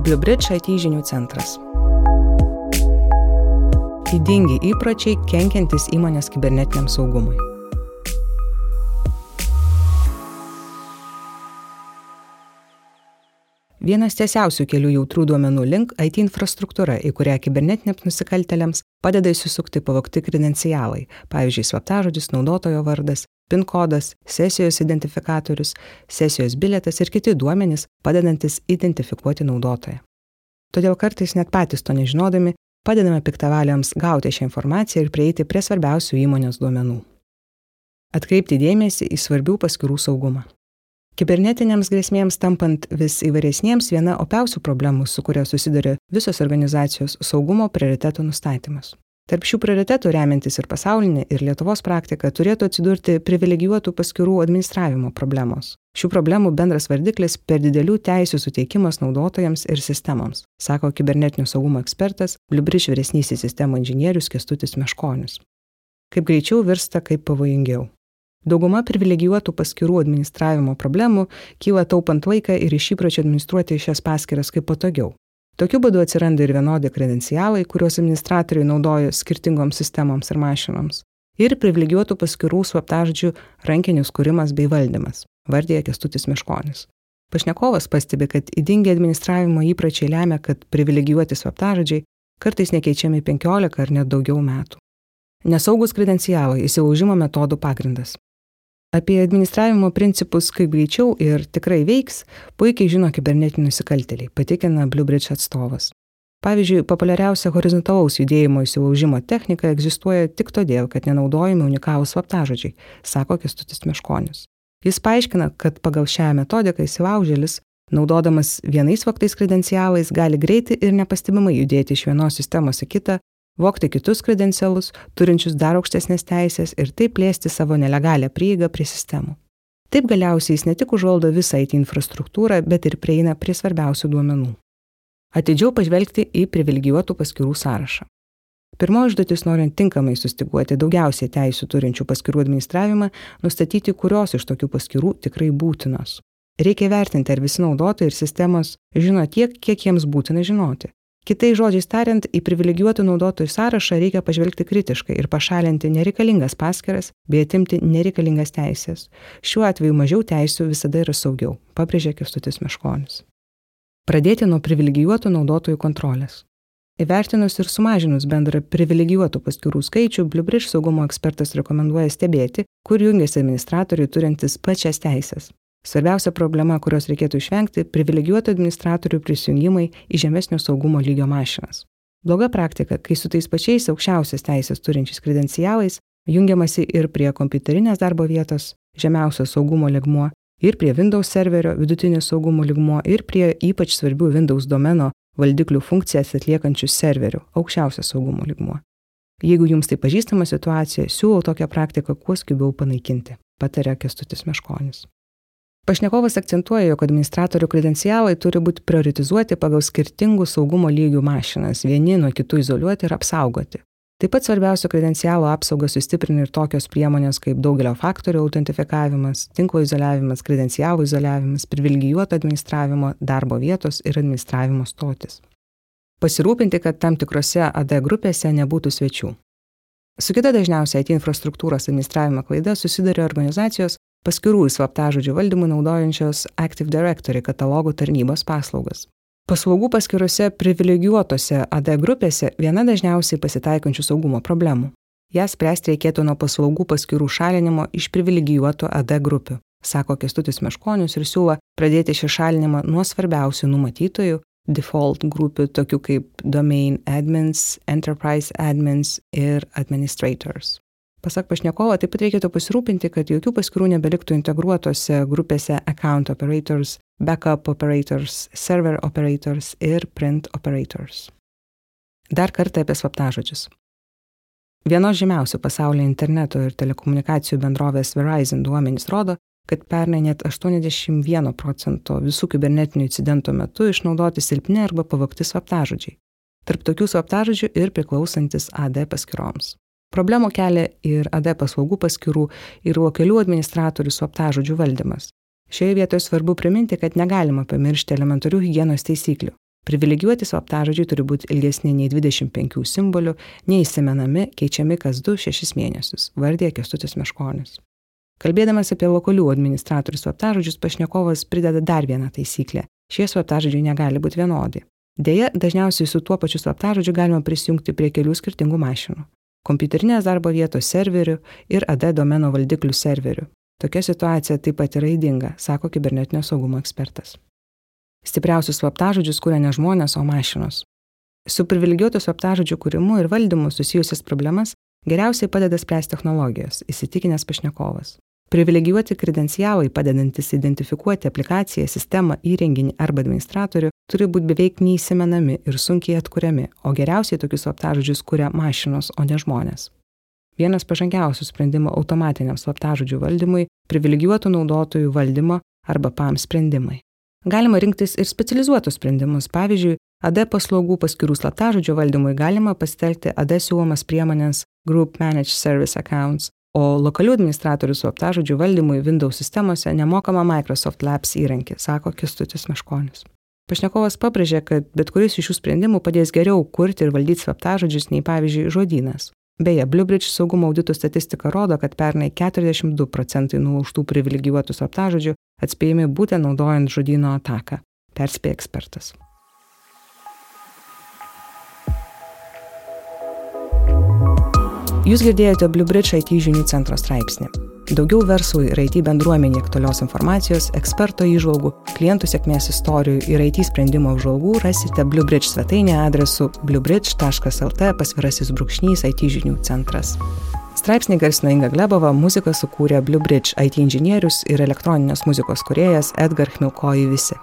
Bliubridge IT žinių centras. Įdingi įpročiai kenkiantis įmonės kibernetiniam saugumui. Vienas tiesiausių kelių jautrų duomenų link IT infrastruktūra, į kurią kibernetiniams nusikaltelėms padeda įsisukti pavokti kredencialai, pavyzdžiui, slaptažodis, naudotojo vardas, PIN kodas, sesijos identifikatorius, sesijos biletas ir kiti duomenys, padedantis identifikuoti naudotoją. Todėl kartais net patys to nežinodami, padedame piktavaliams gauti šią informaciją ir prieiti prie svarbiausių įmonės duomenų. Atkreipti dėmesį į svarbių paskirų saugumą. Kibernetiniams grėsmėms tampant vis įvairesniems viena opiausių problemų, su kuria susiduria visos organizacijos - saugumo prioritetų nustatymas. Tarp šių prioritetų remiantis ir pasaulinė, ir Lietuvos praktika turėtų atsidurti privilegijuotų paskirų administravimo problemos. Šių problemų bendras vardiklis per didelių teisų suteikimas naudotojams ir sistemoms, sako kibernetinio saugumo ekspertas Bliubriš vyresnysis sistemų inžinierius Kestutis Meškonis. Kaip greičiau virsta, kaip pavojingiau. Dauguma privilegijuotų paskirų administravimo problemų kyla taupant laiką ir iš įpročio administruoti šias paskiras kaip patogiau. Tokiu būdu atsiranda ir vienodi kredencialai, kuriuos administratoriai naudoja skirtingoms sistemoms ir mašinoms. Ir privilegijuotų paskirų slaptažodžių rankinis kūrimas bei valdymas, vardėja Kestutis Miškonis. Pašnekovas pastebi, kad įdingi administravimo įpračiai lemia, kad privilegijuoti slaptažodžiai kartais nekeičiami 15 ar net daugiau metų. Nesaugus kredencialai įsilaužimo metodų pagrindas. Apie administravimo principus, kaip greičiau ir tikrai veiks, puikiai žino kibernetiniai nusikaltėliai, patikina Bluebridge atstovas. Pavyzdžiui, populiariausia horizontalaus judėjimo įsilaužimo technika egzistuoja tik todėl, kad nenaudojami unikalūs slaptažodžiai, sako Kestutis Meškonis. Jis paaiškina, kad pagal šią metodiką įsilaužėlis, naudodamas vienais faktais kredencialais, gali greitai ir nepastebimai judėti iš vienos sistemos į kitą, vogti kitus kredencialus, turinčius dar aukštesnės teisės ir taip plėsti savo nelegalią prieigą prie sistemų. Taip galiausiai jis ne tik užvaldo visą IT infrastruktūrą, bet ir prieina prie svarbiausių duomenų. Atidžiau pažvelgti į privilegijuotų paskirų sąrašą. Pirmoji užduotis norint tinkamai sustiguoti daugiausiai teisų turinčių paskirų administravimą, nustatyti, kurios iš tokių paskirų tikrai būtinos. Reikia vertinti, ar visi naudotojai ir sistemos žino tiek, kiek jiems būtina žinoti. Kitais žodžiais tariant, į privilegijuotų naudotojų sąrašą reikia pažvelgti kritiškai ir pašalinti nereikalingas paskiras bei atimti nereikalingas teisės. Šiuo atveju mažiau teisų visada yra saugiau, pabrėžė Kestutis Meškonis. Pradėti nuo privilegijuotų naudotojų kontrolės. Įvertinus ir sumažinus bendrą privilegijuotų paskirų skaičių, Bliubriš saugumo ekspertas rekomenduoja stebėti, kur jungiasi administratoriai turintys pačias teisės. Svarbiausia problema, kurios reikėtų išvengti - privilegijuotų administratorių prisijungimai į žemesnio saugumo lygio mašinas. Bloga praktika, kai su tais pačiais aukščiausias teisės turinčiais kredencialais jungiamasi ir prie kompiuterinės darbo vietos, žemiausio saugumo ligmuo, ir prie Windows serverio, vidutinio saugumo ligmuo, ir prie ypač svarbių Windows domeno valdiklių funkcijas atliekančių serverių, aukščiausio saugumo ligmuo. Jeigu jums tai pažįstama situacija, siūlau tokią praktiką kuo skubiau panaikinti, patarė Kestutis Meškonis. Pašnekovas akcentuoja, jog administratorių kredencialai turi būti prioritizuoti pagal skirtingų saugumo lygių mašinas, vieni nuo kitų izoliuoti ir apsaugoti. Taip pat svarbiausia kredencialų apsaugą sustiprina ir tokios priemonės kaip daugelio faktorių autentifikavimas, tinklo izoliavimas, kredencialų izoliavimas, privilegijuoto administravimo, darbo vietos ir administravimo stotis. Pasirūpinti, kad tam tikrose AD grupėse nebūtų svečių. Su kita dažniausia IT infrastruktūros administravimo klaida susiduria organizacijos, paskirų slaptažodžių valdymui naudojančios Active Directory katalogų tarnybos paslaugas. Paslaugų paskiruose privilegijuotose AD grupėse viena dažniausiai pasitaikančių saugumo problemų. Ją spręsti reikėtų nuo paslaugų paskirų šalinimo iš privilegijuotų AD grupių, sako Kestutis Meškonius ir siūlo pradėti šį šalinimą nuo svarbiausių numatytojų default grupių, tokių kaip domain admins, enterprise admins ir administrators. Pasak pašnekovo, taip pat reikėtų pasirūpinti, kad jokių paskirų nebeliktų integruotose grupėse account operators, backup operators, server operators ir print operators. Dar kartą apie slaptažodžius. Vienos žymiausių pasaulyje interneto ir telekomunikacijų bendrovės Verizon duomenys rodo, kad pernai net 81 procento visų kibernetinių incidentų metu išnaudoti silpni arba pavogti slaptažodžiai. Tarp tokių slaptažodžių ir priklausantis AD paskiroms. Problemų kelia ir AD paslaugų paskirų ir lokalių administratorių slaptažodžių valdymas. Šioje vietoje svarbu priminti, kad negalima pamiršti elementarių hygienos taisyklių. Privilegijuoti slaptažodžiai turi būti ilgesni nei 25 simbolių, neįsimenami, keičiami kas 2-6 mėnesius, vardė Kestutis Meškonis. Kalbėdamas apie lokalių administratorių slaptažodžius, pašnekovas prideda dar vieną taisyklę. Šie slaptažodžiai negali būti vienodi. Deja, dažniausiai su tuo pačiu slaptažodžiu galima prisijungti prie kelių skirtingų mašinų - kompiuterinės darbo vietos serverių ir AD domeno valdiklių serverių. Tokia situacija taip pat yra įdinga, sako kibernetinio saugumo ekspertas. Stipriausius slaptažodžius kūrė ne žmonės, o mašinos. Su privilegijuotų slaptažodžių kūrimu ir valdymu susijusias problemas geriausiai padeda spręsti technologijos, įsitikinęs pašnekovas. Privilegijuoti kredencialai, padedantis identifikuoti aplikaciją, sistemą, įrenginį arba administratorių, turi būti beveik neįsimenami ir sunkiai atkuriami, o geriausiai tokius slaptažodžius kuria mašinos, o ne žmonės. Vienas pažangiausių sprendimų automatiniam slaptažodžių valdymui - privilegijuotų naudotojų valdymo arba PAM sprendimai. Galima rinktis ir specializuotus sprendimus. Pavyzdžiui, AD paslaugų paskirų slaptažodžio valdymui galima pasitelkti AD siūlomas priemonės Group Managed Service Accounts, o lokalių administratorių slaptažodžių valdymui Windows sistemose nemokama Microsoft Labs įrankį, sako Kistutis Meškonis. Pašnekovas pabrėžė, kad bet kuris iš šių sprendimų padės geriau kurti ir valdyti slaptažodžius nei pavyzdžiui žodynas. Beje, Bluebridge saugumo auditų statistika rodo, kad pernai 42 procentai nulaužtų privilegijuotų slaptažodžių atspėjami būtent naudojant žodyno ataką, perspėja ekspertas. Jūs girdėjote Bluebridge IT žinių centro straipsnį. Daugiau verslui ir IT bendruomenė aktualios informacijos, eksperto įžvalgų, klientų sėkmės istorijų ir IT sprendimo apžvalgų rasite Bluebridge svetainė adresu bluebridge.lt pasvirasis brūkšnys IT žinių centras. Straipsnį garsino Inga Glebova, muziką sukūrė Bluebridge IT inžinierius ir elektroninės muzikos kuriejas Edgar Chmilkoji visi.